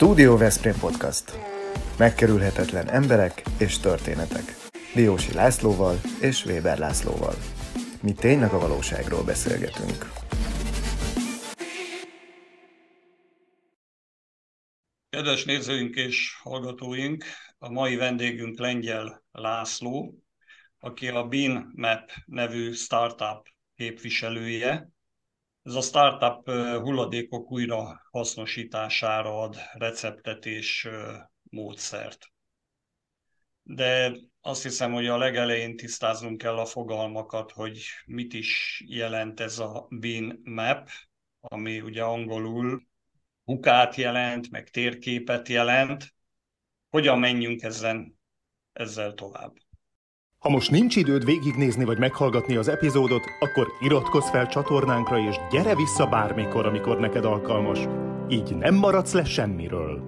Studio Veszprém Podcast. Megkerülhetetlen emberek és történetek. Diósi Lászlóval és Weber Lászlóval. Mi tényleg a valóságról beszélgetünk. Kedves nézőink és hallgatóink, a mai vendégünk Lengyel László, aki a Bean Map nevű startup képviselője, ez a startup hulladékok újra hasznosítására ad receptet és módszert. De azt hiszem, hogy a legelején tisztáznunk kell a fogalmakat, hogy mit is jelent ez a Bean Map, ami ugye angolul hukát jelent, meg térképet jelent. Hogyan menjünk ezen, ezzel tovább? Ha most nincs időd végignézni vagy meghallgatni az epizódot, akkor iratkozz fel csatornánkra és gyere vissza bármikor, amikor neked alkalmas. Így nem maradsz le semmiről.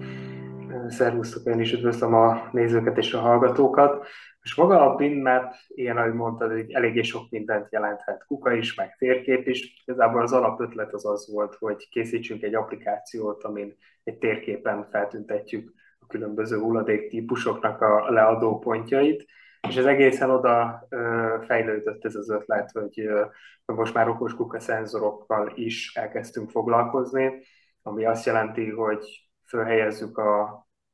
Szervusztok, én is üdvözlöm a nézőket és a hallgatókat. És maga a BinMap, ilyen ahogy mondtad, eléggé sok mindent jelenthet. Kuka is, meg térkép is. Igazából az alapötlet az az volt, hogy készítsünk egy applikációt, amin egy térképen feltüntetjük a különböző hulladék típusoknak a leadó pontjait, és ez egészen oda fejlődött ez az ötlet, hogy most már okos kuka szenzorokkal is elkezdtünk foglalkozni, ami azt jelenti, hogy fölhelyezzük a,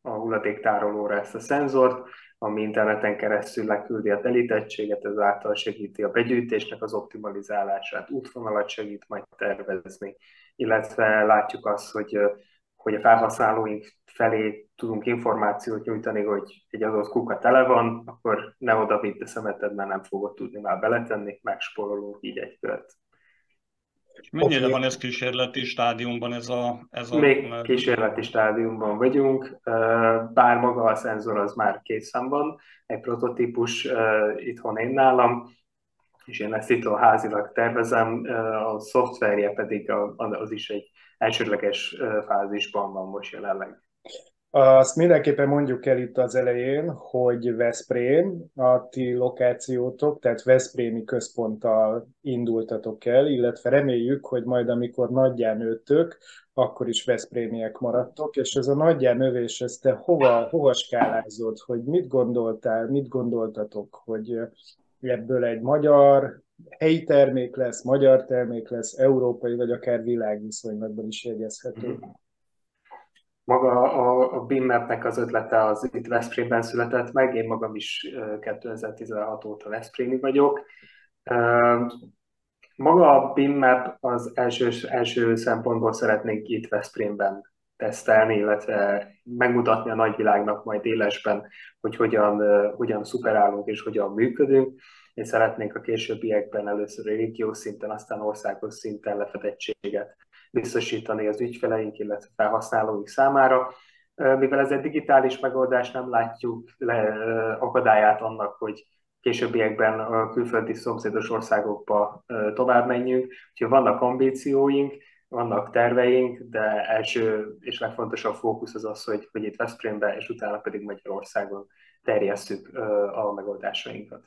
a hulladéktárolóra ezt a szenzort, ami interneten keresztül leküldi a telítettséget, ezáltal segíti a begyűjtésnek az optimalizálását, útvonalat segít majd tervezni, illetve látjuk azt, hogy hogy a felhasználóink felé tudunk információt nyújtani, hogy egy adott kuka tele van, akkor ne oda vidd a szemeted, mert nem fogod tudni már beletenni, megspórolunk így egy kört. Mennyire okay. van ez kísérleti stádiumban ez a... Ez a... Még kísérleti stádiumban vagyunk, bár maga a szenzor az már készen van, egy prototípus itthon én nálam, és én ezt itt a házilag tervezem, a szoftverje pedig az is egy elsődleges fázisban van most jelenleg. Azt mindenképpen mondjuk el itt az elején, hogy Veszprém, a ti lokációtok, tehát Veszprémi központtal indultatok el, illetve reméljük, hogy majd amikor nagyján nőttök, akkor is Veszprémiek maradtok, és ez a nagyján növés, ezt te hova, hova skálázod, hogy mit gondoltál, mit gondoltatok, hogy ebből egy magyar helyi termék lesz, magyar termék lesz, európai vagy akár világviszonylatban is jegyezhető. Maga a, a BIM-nek az ötlete az itt Veszprémben született meg, én magam is 2016 óta Veszprémi vagyok. Maga a BIM-map az első, első szempontból szeretnénk itt Veszprémben tesztelni, illetve megmutatni a nagyvilágnak majd élesben, hogy hogyan, hogyan szuperálunk és hogyan működünk és szeretnénk a későbbiekben először régió szinten, aztán országos szinten lefedettséget biztosítani az ügyfeleink, illetve felhasználóink számára. Mivel ez egy digitális megoldás, nem látjuk le akadályát annak, hogy későbbiekben a külföldi szomszédos országokba tovább menjünk. Úgyhogy vannak ambícióink, vannak terveink, de első és legfontosabb fókusz az az, hogy, hogy itt Veszprémbe, és utána pedig Magyarországon terjesszük a megoldásainkat.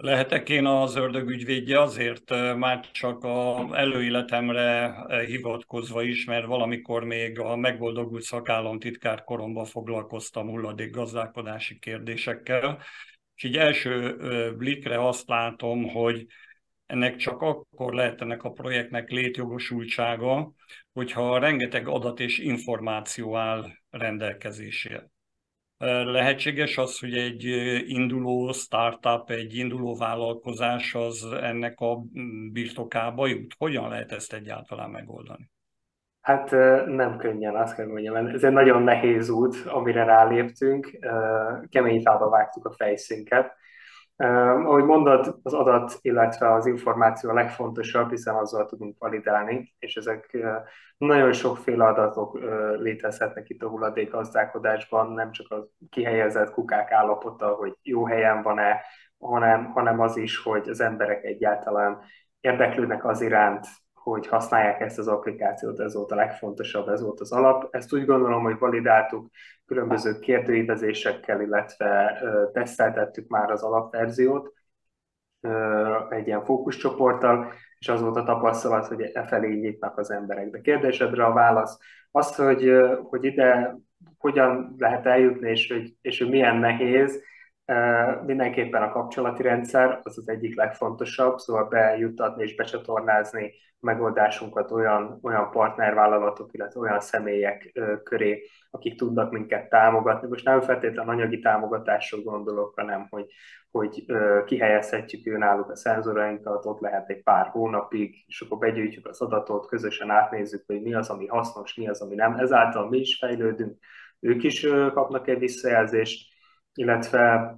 Lehetek én az ördög ügyvédje azért már csak a előéletemre hivatkozva is, mert valamikor még a megboldogult szakállamtitkár koromban foglalkoztam hulladék gazdálkodási kérdésekkel, és így első blikre azt látom, hogy ennek csak akkor lehet ennek a projektnek létjogosultsága, hogyha rengeteg adat és információ áll rendelkezésére. Lehetséges az, hogy egy induló startup, egy induló vállalkozás az ennek a birtokába jut? Hogyan lehet ezt egyáltalán megoldani? Hát nem könnyen, azt kell mondjam. Ez egy nagyon nehéz út, amire ráléptünk. Kemény fába vágtuk a fejszínket. Uh, ahogy mondod, az adat, illetve az információ a legfontosabb, hiszen azzal tudunk validálni, és ezek uh, nagyon sokféle adatok uh, létezhetnek itt a hulladékgazdálkodásban, nem csak a kihelyezett kukák állapota, hogy jó helyen van-e, hanem, hanem az is, hogy az emberek egyáltalán érdeklődnek az iránt, hogy használják ezt az applikációt, ez volt a legfontosabb, ez volt az alap. Ezt úgy gondolom, hogy validáltuk különböző kérdőívezésekkel, illetve teszteltettük már az alapverziót egy ilyen fókuszcsoporttal, és az volt a tapasztalat, hogy e felé nyitnak az emberek. De kérdésedre a válasz az, hogy, hogy ide hogyan lehet eljutni, és hogy, és hogy milyen nehéz, Mindenképpen a kapcsolati rendszer az az egyik legfontosabb, szóval bejutatni és becsatornázni a megoldásunkat olyan, olyan partnervállalatok, illetve olyan személyek köré, akik tudnak minket támogatni. Most nem feltétlenül anyagi támogatásról gondolok, hanem hogy, hogy kihelyezhetjük ő náluk a szenzorainkat, ott lehet egy pár hónapig, és akkor begyűjtjük az adatot, közösen átnézzük, hogy mi az, ami hasznos, mi az, ami nem. Ezáltal mi is fejlődünk, ők is kapnak egy visszajelzést, illetve,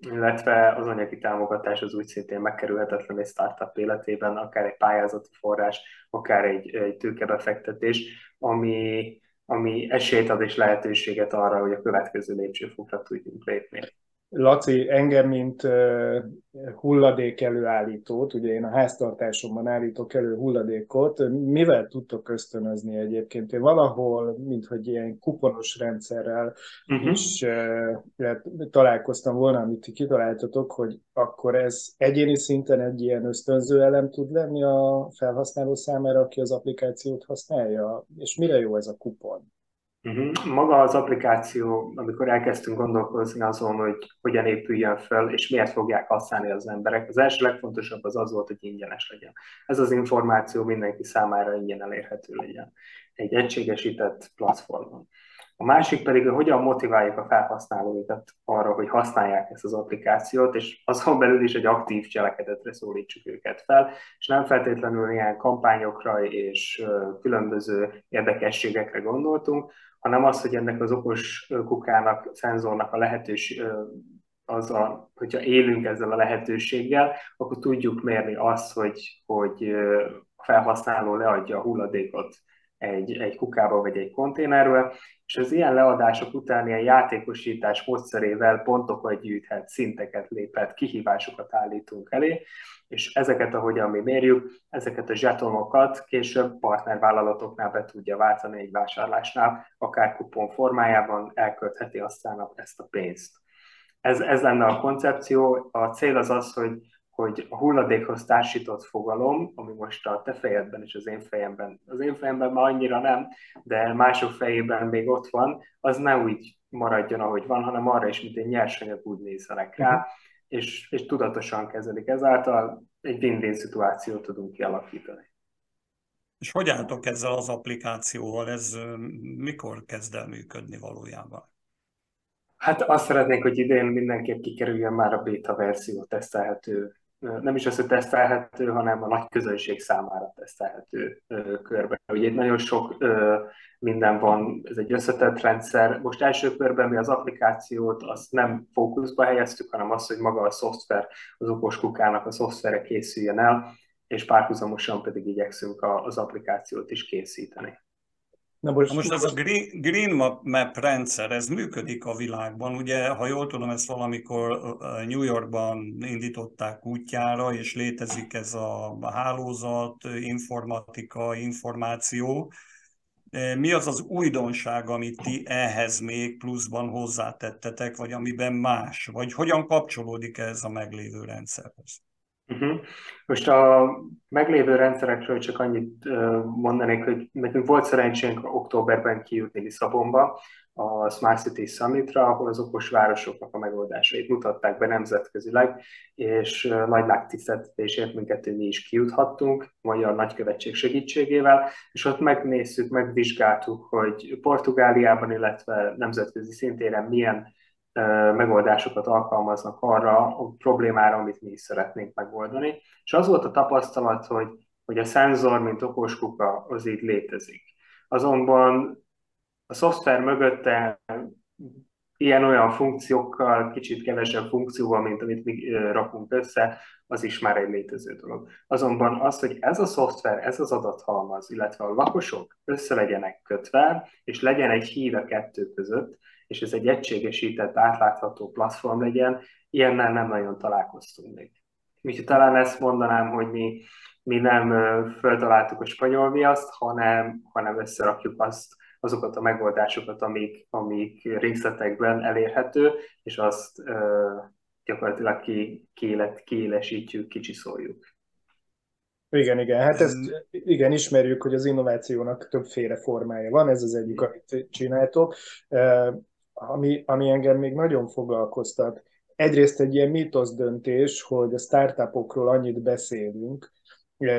illetve az anyagi támogatás az úgy szintén megkerülhetetlen egy startup életében, akár egy pályázati forrás, akár egy, egy tőkebefektetés, ami, ami esélyt ad és lehetőséget arra, hogy a következő lépcsőfokra tudjunk lépni. Laci, engem, mint hulladék előállítót, ugye én a háztartásomban állítok elő hulladékot, mivel tudtok ösztönözni egyébként? Én valahol, mint hogy ilyen kuponos rendszerrel uh-huh. is találkoztam volna, amit ti kitaláltatok, hogy akkor ez egyéni szinten egy ilyen ösztönző elem tud lenni a felhasználó számára, aki az applikációt használja, és mire jó ez a kupon? Uh-huh. Maga az applikáció, amikor elkezdtünk gondolkozni azon, hogy hogyan épüljön fel, és miért fogják használni az emberek, az első legfontosabb az az volt, hogy ingyenes legyen. Ez az információ mindenki számára ingyen elérhető legyen. Egy egységesített platformon. A másik pedig, hogy hogyan motiváljuk a felhasználóikat arra, hogy használják ezt az applikációt, és azon belül is egy aktív cselekedetre szólítsuk őket fel, és nem feltétlenül ilyen kampányokra és különböző érdekességekre gondoltunk, hanem az, hogy ennek az okos kukának, szenzornak a lehetőség, az a, hogyha élünk ezzel a lehetőséggel, akkor tudjuk mérni azt, hogy, hogy a felhasználó leadja a hulladékot egy, egy kukába vagy egy konténerbe, és az ilyen leadások után ilyen játékosítás módszerével pontokat gyűjthet, szinteket léphet, kihívásokat állítunk elé, és ezeket, ahogyan mi mérjük, ezeket a zsetonokat később partnervállalatoknál be tudja váltani egy vásárlásnál, akár kupon formájában elköltheti aztán ezt a pénzt. Ez, ez lenne a koncepció. A cél az az, hogy hogy a hulladékhoz társított fogalom, ami most a te fejedben és az én fejemben, az én fejemben már annyira nem, de mások fejében még ott van, az ne úgy maradjon, ahogy van, hanem arra is, mint egy nyersanyag úgy nézzenek rá, uh-huh. és, és tudatosan kezelik. Ezáltal egy win-win szituációt tudunk kialakítani. És hogy álltok ezzel az applikációval? Ez mikor kezd el működni valójában? Hát azt szeretnénk, hogy idén mindenképp kikerüljön már a beta verzió tesztelhető nem is az, hogy tesztelhető, hanem a nagy közönség számára tesztelhető körben. Ugye itt nagyon sok minden van, ez egy összetett rendszer. Most első körben mi az applikációt azt nem fókuszba helyeztük, hanem azt, hogy maga a szoftver, az okos kukának a szoftvere készüljön el, és párhuzamosan pedig igyekszünk az applikációt is készíteni. Na most, most ez a green, green Map rendszer, ez működik a világban. Ugye, ha jól tudom, ezt valamikor New Yorkban indították útjára, és létezik ez a hálózat, informatika, információ. Mi az az újdonság, amit ti ehhez még pluszban hozzátettetek, vagy amiben más? Vagy hogyan kapcsolódik ez a meglévő rendszerhez? Uh-huh. Most a meglévő rendszerekről csak annyit mondanék, hogy nekünk volt szerencsénk októberben kijutni Lisszabonba, a Smart City Summitra, ahol az okos városoknak a megoldásait mutatták be nemzetközileg, és nagy megtiszteltetésért minket mi is kijuthattunk, Magyar Nagykövetség segítségével, és ott megnéztük, megvizsgáltuk, hogy Portugáliában, illetve nemzetközi szintéren milyen megoldásokat alkalmaznak arra a problémára, amit mi is szeretnénk megoldani. És az volt a tapasztalat, hogy, hogy a szenzor, mint okoskuka, az így létezik. Azonban a szoftver mögötte ilyen-olyan funkciókkal, kicsit kevesebb funkcióval, mint amit mi rakunk össze, az is már egy létező dolog. Azonban az, hogy ez a szoftver, ez az adathalmaz, illetve a lakosok össze legyenek kötve, és legyen egy híd a kettő között, és ez egy egységesített, átlátható platform legyen, ilyennel nem nagyon találkoztunk még. Úgyhogy talán ezt mondanám, hogy mi, mi nem föltaláltuk a spanyol viaszt, hanem, hanem összerakjuk azt, azokat a megoldásokat, amik, amik részletekben elérhető, és azt uh, gyakorlatilag ki, kiélet, kiélesítjük, kicsiszoljuk. Igen, igen. Hát ezt igen, ismerjük, hogy az innovációnak többféle formája van, ez az egyik, amit csináltok. Ami, ami engem még nagyon foglalkoztat, egyrészt egy ilyen mítosz döntés, hogy a startupokról annyit beszélünk,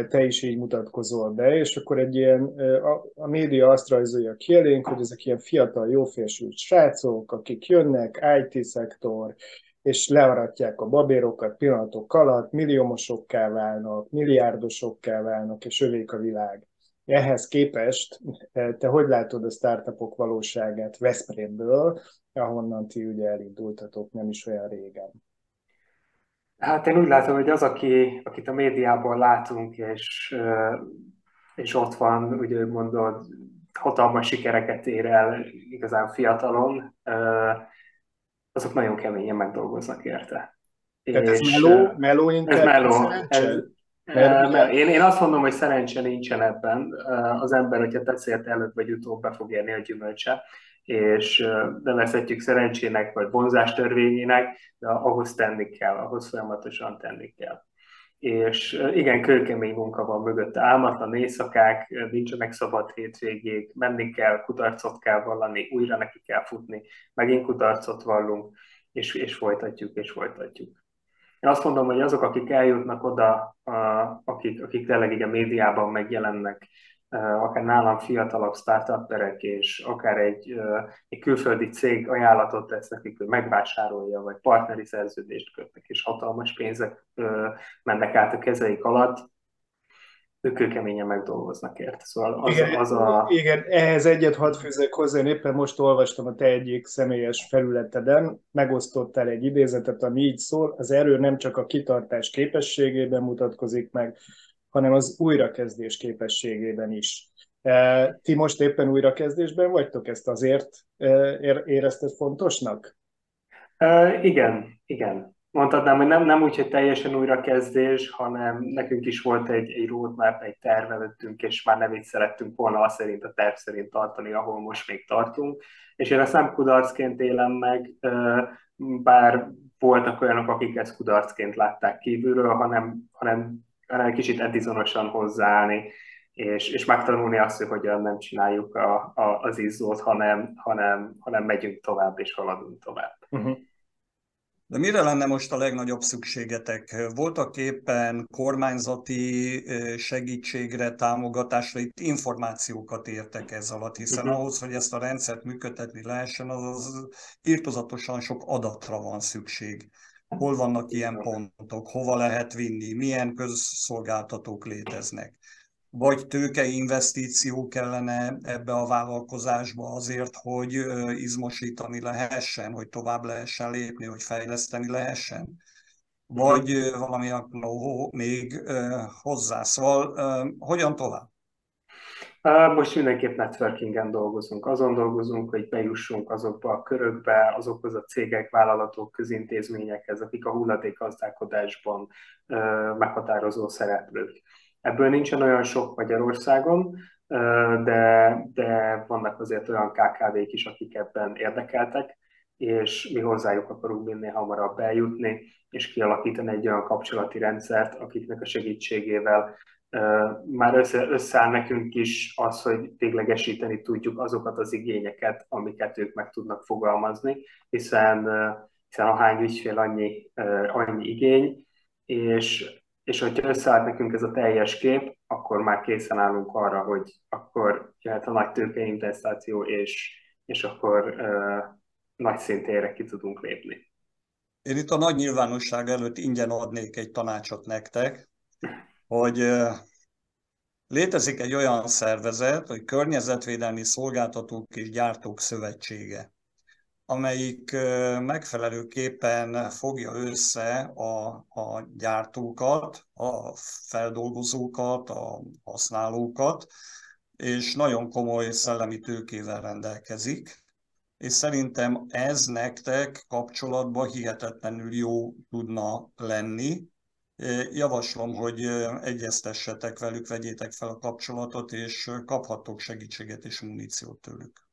te is így mutatkozol be, és akkor egy ilyen, a, a média azt rajzolja ki elénk, hogy ezek ilyen fiatal, jófésült srácok, akik jönnek, IT-szektor, és learatják a babérokat pillanatok alatt, milliómosokká válnak, milliárdosokká válnak, és övék a világ. Ehhez képest te hogy látod a startupok valóságát Veszprémből, ahonnan ti ugye elindultatok nem is olyan régen? Hát én úgy látom, hogy az, aki, akit a médiában látunk, és, és ott van, ugye mondod, hatalmas sikereket ér el igazán fiatalon, azok nagyon keményen megdolgoznak érte. Tehát és, ez meló, meló inkább? Ez meló. Ez, mert, én, én azt mondom, hogy szerencse nincsen ebben. Az ember, hogyha teszélt előtt vagy utóbb be fog érni a gyümölcse, és nevezhetjük szerencsének vagy vonzástörvényének, de ahhoz tenni kell, ahhoz folyamatosan tenni kell. És igen, kőkemény munka van mögötte, álmatlan éjszakák, nincsenek szabad hétvégék, menni kell, kutarcot kell vallani, újra neki kell futni, megint kutarcot vallunk, és, és folytatjuk, és folytatjuk. Én azt mondom, hogy azok, akik eljutnak oda, akik, akik tényleg így a médiában megjelennek, akár nálam fiatalabb startupperek, és akár egy, egy külföldi cég ajánlatot tesz nekik, hogy megvásárolja, vagy partneri szerződést kötnek, és hatalmas pénzek mennek át a kezeik alatt, ők kőkeményen megdolgoznak érte. Szóval az, igen, az a... Igen, ehhez egyet hadd fűzek hozzá, én éppen most olvastam a te egyik személyes felületeden, megosztottál egy idézetet, ami így szól, az erő nem csak a kitartás képességében mutatkozik meg, hanem az újrakezdés képességében is. E, ti most éppen újrakezdésben vagytok, ezt azért e, érezted fontosnak? Uh, igen, igen. Mondhatnám, hogy nem, nem úgy, hogy teljesen újrakezdés, hanem nekünk is volt egy, egy roadmap, egy terv előttünk, és már így szerettünk volna azt szerint, a terv szerint tartani, ahol most még tartunk. És én ezt nem kudarcként élem meg, bár voltak olyanok, akik ezt kudarcként látták kívülről, hanem, hanem egy kicsit edizonosan hozzáállni, és, és megtanulni azt, hogy hogyan nem csináljuk a, a, az izzót, hanem, hanem, hanem megyünk tovább, és haladunk tovább. Uh-huh. De mire lenne most a legnagyobb szükségetek? Voltak éppen kormányzati segítségre, támogatásra, itt információkat értek ez alatt, hiszen uh-huh. ahhoz, hogy ezt a rendszert működtetni lehessen, az, az írtozatosan sok adatra van szükség hol vannak ilyen pontok, hova lehet vinni, milyen közszolgáltatók léteznek. Vagy tőkeinvestíció kellene ebbe a vállalkozásba azért, hogy izmosítani lehessen, hogy tovább lehessen lépni, hogy fejleszteni lehessen. Vagy valami no, még hozzá. Szóval hogyan tovább? Most mindenképp networkingen dolgozunk. Azon dolgozunk, hogy bejussunk azokba a körökbe, azokhoz a cégek, vállalatok, közintézményekhez, akik a hulladékgazdálkodásban meghatározó szereplők. Ebből nincsen olyan sok Magyarországon, de, de vannak azért olyan KKV-k is, akik ebben érdekeltek, és mi hozzájuk akarunk minél hamarabb eljutni, és kialakítani egy olyan kapcsolati rendszert, akiknek a segítségével már össze, összeáll nekünk is az, hogy véglegesíteni tudjuk azokat az igényeket, amiket ők meg tudnak fogalmazni, hiszen, hiszen ahány ügyfél annyi, annyi igény, és, és hogyha összeállt nekünk ez a teljes kép, akkor már készen állunk arra, hogy akkor jöhet a nagy tőkeinvestáció, és, és akkor uh, nagy szintére ki tudunk lépni. Én itt a nagy nyilvánosság előtt ingyen adnék egy tanácsot nektek, hogy létezik egy olyan szervezet, hogy Környezetvédelmi Szolgáltatók és Gyártók Szövetsége, amelyik megfelelőképpen fogja össze a, a gyártókat, a feldolgozókat, a használókat, és nagyon komoly szellemi tőkével rendelkezik, és szerintem ez nektek kapcsolatban hihetetlenül jó tudna lenni, Javaslom, hogy egyeztessetek velük, vegyétek fel a kapcsolatot, és kaphattok segítséget és muníciót tőlük.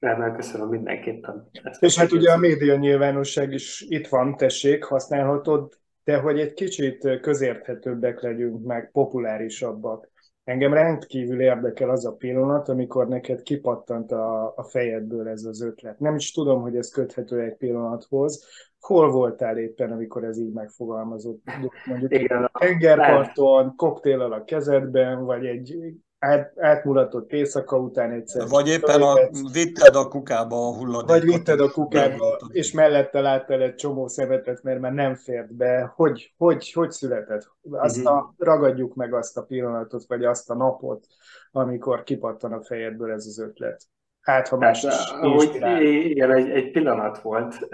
Nem, köszönöm mindenképpen. Ezt és hát ugye a média nyilvánosság is itt van, tessék, használhatod de hogy egy kicsit közérthetőbbek legyünk, meg populárisabbak. Engem rendkívül érdekel az a pillanat, amikor neked kipattant a, a fejedből ez az ötlet. Nem is tudom, hogy ez köthető egy pillanathoz. Hol voltál éppen, amikor ez így megfogalmazott? Mondjuk Igen, tengerparton, koktéllal a kezedben, vagy egy át, átmulatott éjszaka után egyszer. Vagy éppen a, vitted a kukába a hulladékot. Vagy vitted a kukába, és mellette láttál egy csomó szemetet, mert már nem fért be. Hogy, hogy, hogy született? Azt a, ragadjuk meg azt a pillanatot, vagy azt a napot, amikor kipattan a fejedből ez az ötlet. Hát, ha más hát, igen, egy, egy pillanat volt,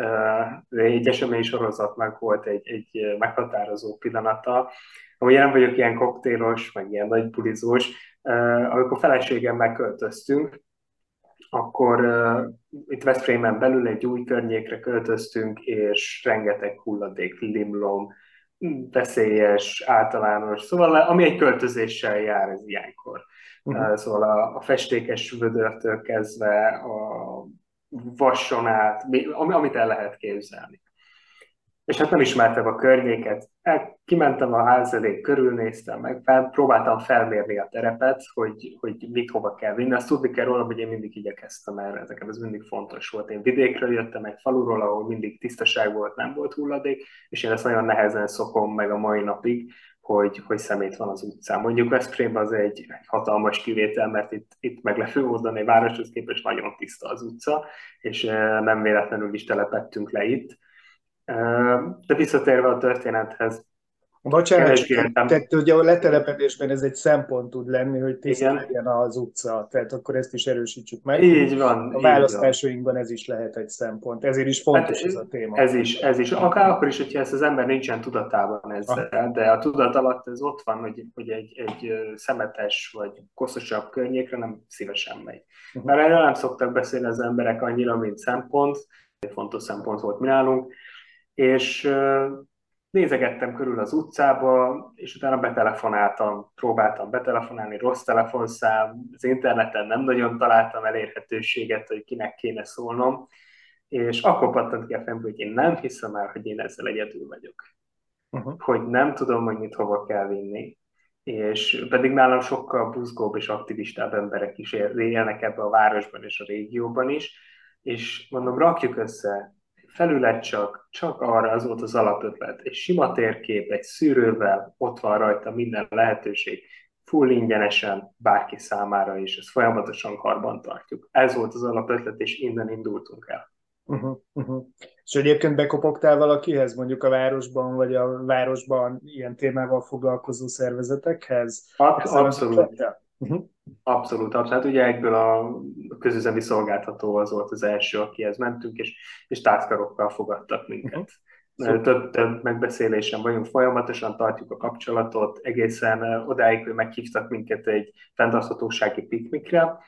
egy esemény sorozatnak volt egy, egy meghatározó pillanata, Amúgy nem vagyok ilyen koktélos, meg ilyen nagy bulizós, amikor feleségemmel költöztünk, akkor uh, itt Westframen belül egy új környékre költöztünk, és rengeteg hulladék, limlom, veszélyes, általános, szóval ami egy költözéssel jár ez ilyenkor. Uh-huh. Uh, szóval a, a festékes vödörtől kezdve a vasson át, amit el lehet képzelni és hát nem ismertem a környéket. Hát kimentem a ház elé, körülnéztem meg, fel, próbáltam felmérni a terepet, hogy, hogy mit hova kell vinni. Azt tudni kell róla, hogy én mindig igyekeztem erre, ezeket ez mindig fontos volt. Én vidékről jöttem, egy faluról, ahol mindig tisztaság volt, nem volt hulladék, és én ezt nagyon nehezen szokom meg a mai napig, hogy, hogy szemét van az utcán. Mondjuk Veszprém az egy, egy hatalmas kivétel, mert itt, itt meglepő módon egy városhoz képest nagyon tiszta az utca, és eh, nem véletlenül is telepettünk le itt de visszatérve a történethez, Bocsánat, tehát ugye a letelepedésben ez egy szempont tud lenni, hogy tiszta legyen az utca, tehát akkor ezt is erősítsük meg. Így van. A választásainkban ez is lehet egy szempont, ezért is fontos hát, ez a téma. Ez is, ez is. Akár akkor is, hogyha ezt az ember nincsen tudatában ezzel, ah. de a tudat alatt ez ott van, hogy, hogy egy, egy szemetes vagy koszosabb környékre nem szívesen megy. Uh-huh. Mert erről nem szoktak beszélni az emberek annyira, mint szempont, fontos szempont volt mi nálunk, és nézegettem körül az utcába, és utána betelefonáltam, próbáltam betelefonálni, rossz telefonszám, az interneten nem nagyon találtam elérhetőséget, hogy kinek kéne szólnom, és akkor pattant ki a fenn, hogy én nem hiszem el, hogy én ezzel egyedül vagyok. Uh-huh. Hogy nem tudom, hogy mit hova kell vinni. És pedig nálam sokkal buzgóbb és aktivistább emberek is élnek ebbe a városban és a régióban is, és mondom, rakjuk össze felület csak, csak arra az volt az alapötlet. Egy sima térkép, egy szűrővel, ott van rajta minden lehetőség, full ingyenesen bárki számára, és ezt folyamatosan karban tartjuk. Ez volt az alapötlet, és innen indultunk el. Uh-huh, uh-huh. És egyébként bekopogtál valakihez, mondjuk a városban, vagy a városban ilyen témával foglalkozó szervezetekhez? abszolút. Uh-huh. Abszolút, abszolút. Hát ugye egyből a közüzemi szolgáltató az volt az első, akihez mentünk, és, és tártkarokkal fogadtak minket. Uh-huh. Több, több megbeszélésen vagyunk, folyamatosan tartjuk a kapcsolatot, egészen odáig, hogy meghívtak minket egy fenntarthatósági piknikre,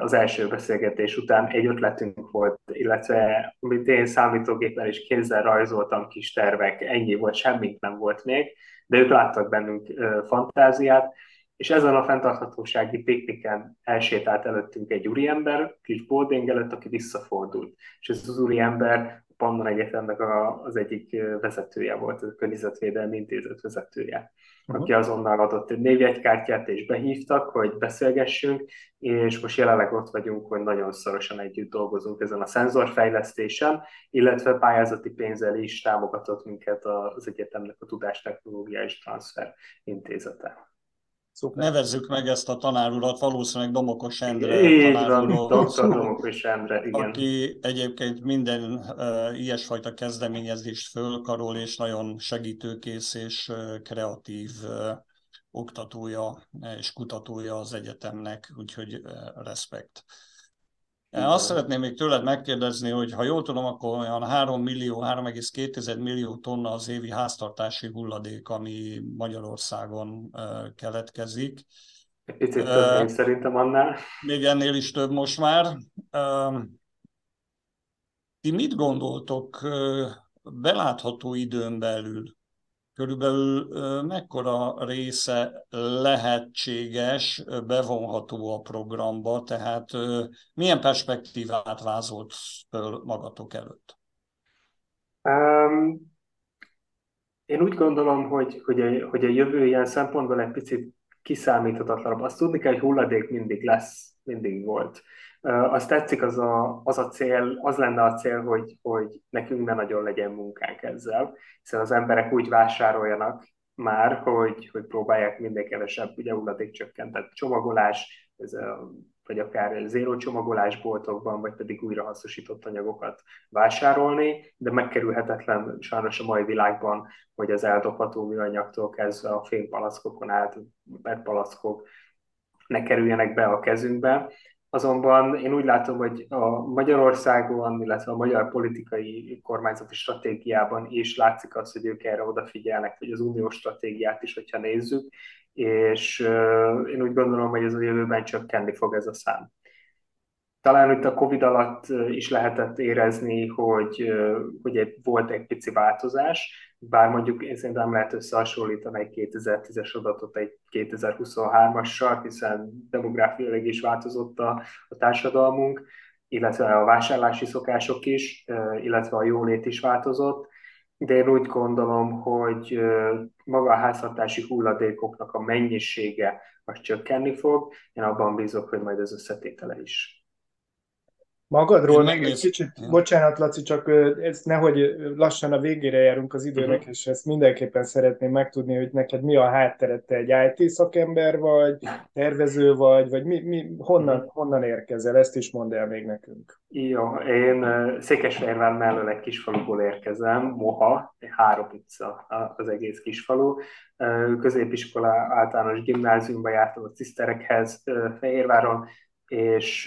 az első beszélgetés után egy ötletünk volt, illetve amit én számítógépen és kézzel rajzoltam kis tervek, ennyi volt, semmit nem volt még, de ők láttak bennünk fantáziát, és ezen a fenntarthatósági pikniken elsétált előttünk egy úriember, kis boarding előtt, aki visszafordult. És ez az úriember a Pannon Egyetemnek a, az egyik vezetője volt, a Környezetvédelmi Intézet vezetője, uh-huh. aki azonnal adott egy névjegykártyát, és behívtak, hogy beszélgessünk, és most jelenleg ott vagyunk, hogy nagyon szorosan együtt dolgozunk ezen a szenzorfejlesztésen, illetve pályázati pénzzel is támogatott minket az egyetemnek a Tudástechnológia és Transfer Intézete. Szuper. Nevezzük meg ezt a tanárulat, valószínűleg Domokos Endre Így van, Dr. Domokos Endre, igen. Aki egyébként minden uh, ilyesfajta kezdeményezést fölkarol, és nagyon segítőkész és uh, kreatív uh, oktatója és kutatója az egyetemnek, úgyhogy uh, respekt. Azt szeretném még tőled megkérdezni, hogy ha jól tudom, akkor olyan 3 millió, 3,2 millió tonna az évi háztartási hulladék, ami Magyarországon keletkezik. Picit több, uh, szerintem annál. Még ennél is több most már. Uh, ti mit gondoltok belátható időn belül? Körülbelül mekkora része lehetséges, bevonható a programba, tehát milyen perspektívát vázolt föl magatok előtt? Um, Én úgy gondolom, hogy, hogy, a, hogy a jövő ilyen szempontból egy picit kiszámíthatatlanabb. Azt tudni kell, hogy hulladék mindig lesz, mindig volt. Azt tetszik az a, az a cél, az lenne a cél, hogy, hogy nekünk ne nagyon legyen munkánk ezzel, hiszen az emberek úgy vásároljanak már, hogy, hogy próbálják minden kevesebb ugye hulladékcsökkentett csomagolás, ez a vagy akár zéró csomagolás boltokban, vagy pedig újrahasznosított anyagokat vásárolni, de megkerülhetetlen sajnos a mai világban, hogy az eldobható műanyagtól kezdve a fénypalackokon át, petpalackok ne kerüljenek be a kezünkbe. Azonban én úgy látom, hogy a Magyarországon, illetve a magyar politikai kormányzati stratégiában is látszik az, hogy ők erre odafigyelnek, hogy az uniós stratégiát is, hogyha nézzük, és én úgy gondolom, hogy ez a jövőben csökkenni fog ez a szám. Talán itt a Covid alatt is lehetett érezni, hogy, hogy volt egy pici változás, bár mondjuk én szerintem lehet összehasonlítani egy 2010-es adatot egy 2023-assal, hiszen demográfiailag is változott a, a társadalmunk, illetve a vásárlási szokások is, illetve a jólét is változott, de én úgy gondolom, hogy maga a háztartási hulladékoknak a mennyisége az csökkenni fog. Én abban bízok, hogy majd az összetétele is. Magadról meg egy kicsit, ja. bocsánat Laci, csak ez nehogy lassan a végére járunk az időnek, uh-huh. és ezt mindenképpen szeretném megtudni, hogy neked mi a háttered, te egy IT szakember vagy, tervező vagy, vagy mi, mi, honnan, uh-huh. honnan érkezel, ezt is mondd el még nekünk. Jó, én Székesfehérvár mellől egy kisfaluból érkezem, Moha, három utca az egész kisfalu. Középiskola általános gimnáziumba jártam a ciszterekhez Fehérváron, és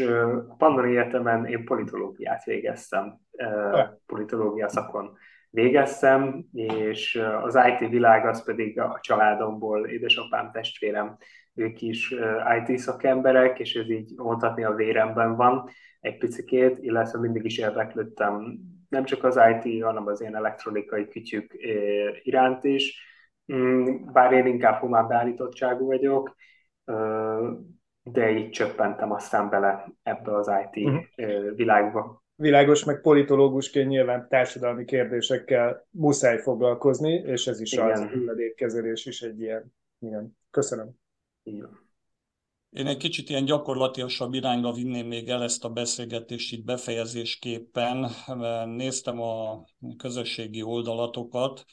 a Pandoni Egyetemen én politológiát végeztem, politológia szakon végeztem, és az IT világ az pedig a családomból, édesapám, testvérem, ők is IT szakemberek, és ez így mondhatni a véremben van egy picikét, illetve mindig is érdeklődtem nem csak az IT, hanem az ilyen elektronikai kütyük iránt is, mm, bár én inkább humán beállítottságú vagyok, de így csöppentem aztán bele ebbe az IT uh-huh. világba. Világos, meg politológusként nyilván társadalmi kérdésekkel muszáj foglalkozni, és ez is Igen. az hulladékkezelés is egy ilyen. Igen. Köszönöm. Igen. Én egy kicsit ilyen gyakorlatilasabb irányba vinném még el ezt a beszélgetést itt befejezésképpen. Néztem a közösségi oldalatokat,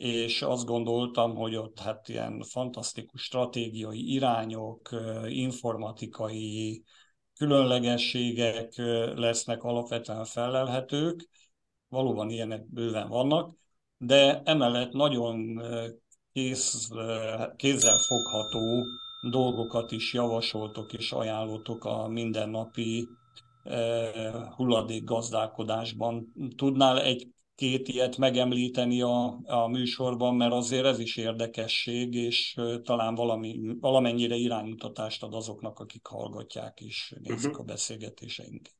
és azt gondoltam, hogy ott hát ilyen fantasztikus stratégiai irányok, informatikai különlegességek lesznek alapvetően felelhetők, valóban ilyenek bőven vannak, de emellett nagyon kéz, kézzel fogható dolgokat is javasoltok és ajánlotok a mindennapi hulladékgazdálkodásban. Tudnál egy két ilyet megemlíteni a, a műsorban, mert azért ez is érdekesség, és talán valami, valamennyire iránymutatást ad azoknak, akik hallgatják és nézik uh-huh. a beszélgetéseinket.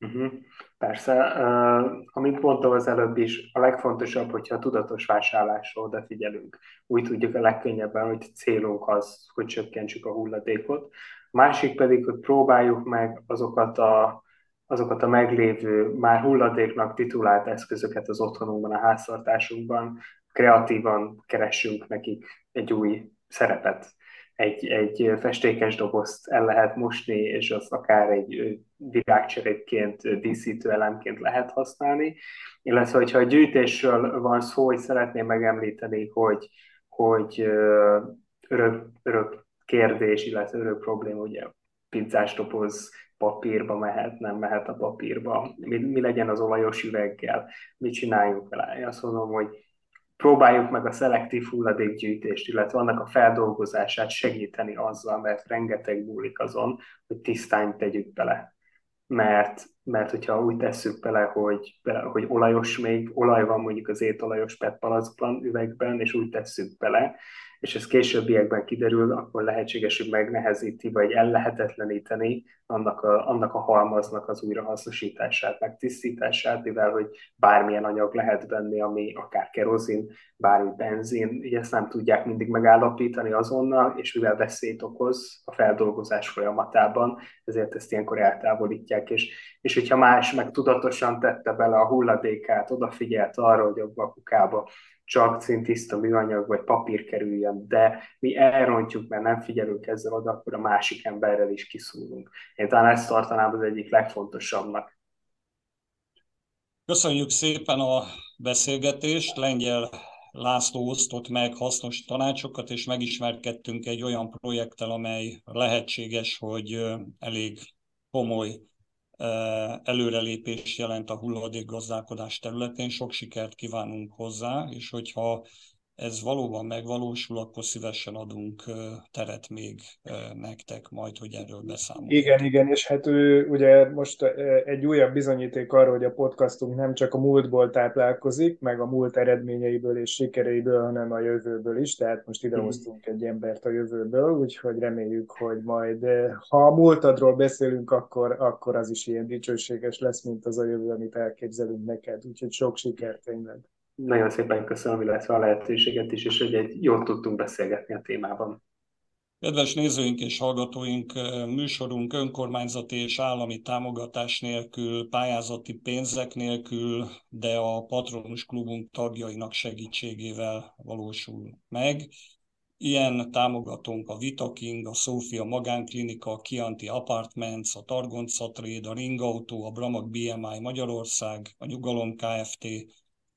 Uh-huh. Persze, uh, amit mondtam az előbb is, a legfontosabb, hogyha a tudatos vásárlásra odafigyelünk. Úgy tudjuk a legkönnyebben, hogy célunk az, hogy csökkentsük a hulladékot. Másik pedig, hogy próbáljuk meg azokat a azokat a meglévő, már hulladéknak titulált eszközöket az otthonunkban, a háztartásunkban, kreatívan keressünk nekik egy új szerepet. Egy, egy festékes dobozt el lehet mosni, és azt akár egy virágcserékként, díszítő elemként lehet használni. Illetve, hogyha a gyűjtésről van szó, hogy szeretném megemlíteni, hogy, hogy örök, örök kérdés, illetve örök probléma, ugye pizzás doboz papírba mehet, nem mehet a papírba, mi, mi legyen az olajos üveggel, mit csináljunk vele. Én azt mondom, hogy próbáljuk meg a szelektív hulladékgyűjtést, illetve annak a feldolgozását segíteni azzal, mert rengeteg múlik azon, hogy tisztányt tegyük bele. Mert, mert hogyha úgy tesszük bele, hogy, hogy olajos még, olaj van mondjuk az étolajos PET palackban, üvegben, és úgy tesszük bele, és ez későbbiekben kiderül, akkor lehetséges, hogy megnehezíti, vagy ellehetetleníteni annak a, annak a halmaznak az újrahasznosítását, megtisztítását, mivel hogy bármilyen anyag lehet benne, ami akár kerozin, bármi benzin, így ezt nem tudják mindig megállapítani azonnal, és mivel veszélyt okoz a feldolgozás folyamatában, ezért ezt ilyenkor eltávolítják, és, és hogyha más meg tudatosan tette bele a hulladékát, odafigyelt arra, hogy abba a kukába csak szintiszta műanyag vagy papír kerüljön, de mi elrontjuk, mert nem figyelünk ezzel oda, akkor a másik emberrel is kiszúrunk. Én talán ezt tartanám az egyik legfontosabbnak. Köszönjük szépen a beszélgetést. Lengyel László osztott meg hasznos tanácsokat, és megismerkedtünk egy olyan projekttel, amely lehetséges, hogy elég komoly előrelépés jelent a hulladékgazdálkodás területén. Sok sikert kívánunk hozzá, és hogyha ez valóban megvalósul, akkor szívesen adunk teret még nektek majd, hogy erről beszámolunk. Igen, igen, és hát ő ugye most egy újabb bizonyíték arra, hogy a podcastunk nem csak a múltból táplálkozik, meg a múlt eredményeiből és sikereiből, hanem a jövőből is, tehát most idehoztunk egy embert a jövőből, úgyhogy reméljük, hogy majd, ha a múltadról beszélünk, akkor, akkor az is ilyen dicsőséges lesz, mint az a jövő, amit elképzelünk neked, úgyhogy sok sikert tényleg. Nagyon szépen köszönöm, illetve a lehetőséget is, és hogy egy jót tudtunk beszélgetni a témában. Kedves nézőink és hallgatóink, műsorunk önkormányzati és állami támogatás nélkül, pályázati pénzek nélkül, de a Patronus Klubunk tagjainak segítségével valósul meg. Ilyen támogatónk a Vitaking, a Sofia Magánklinika, a Kianti Apartments, a Targonca a Ringautó, a Bramag BMI Magyarország, a Nyugalom Kft.,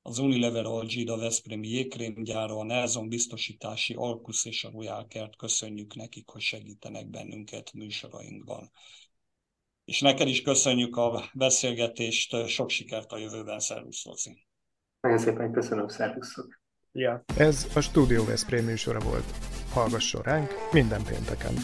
az Unilever Algid, a Veszprémi jégkrémgyára, a Nelson biztosítási Alkusz és a Royal Kert köszönjük nekik, hogy segítenek bennünket műsorainkban. És neked is köszönjük a beszélgetést, sok sikert a jövőben, szervusz Loci. Nagyon szépen köszönöm, szervuszok. Ja. Ez a Studio Veszprém műsora volt. Hallgasson ránk minden pénteken.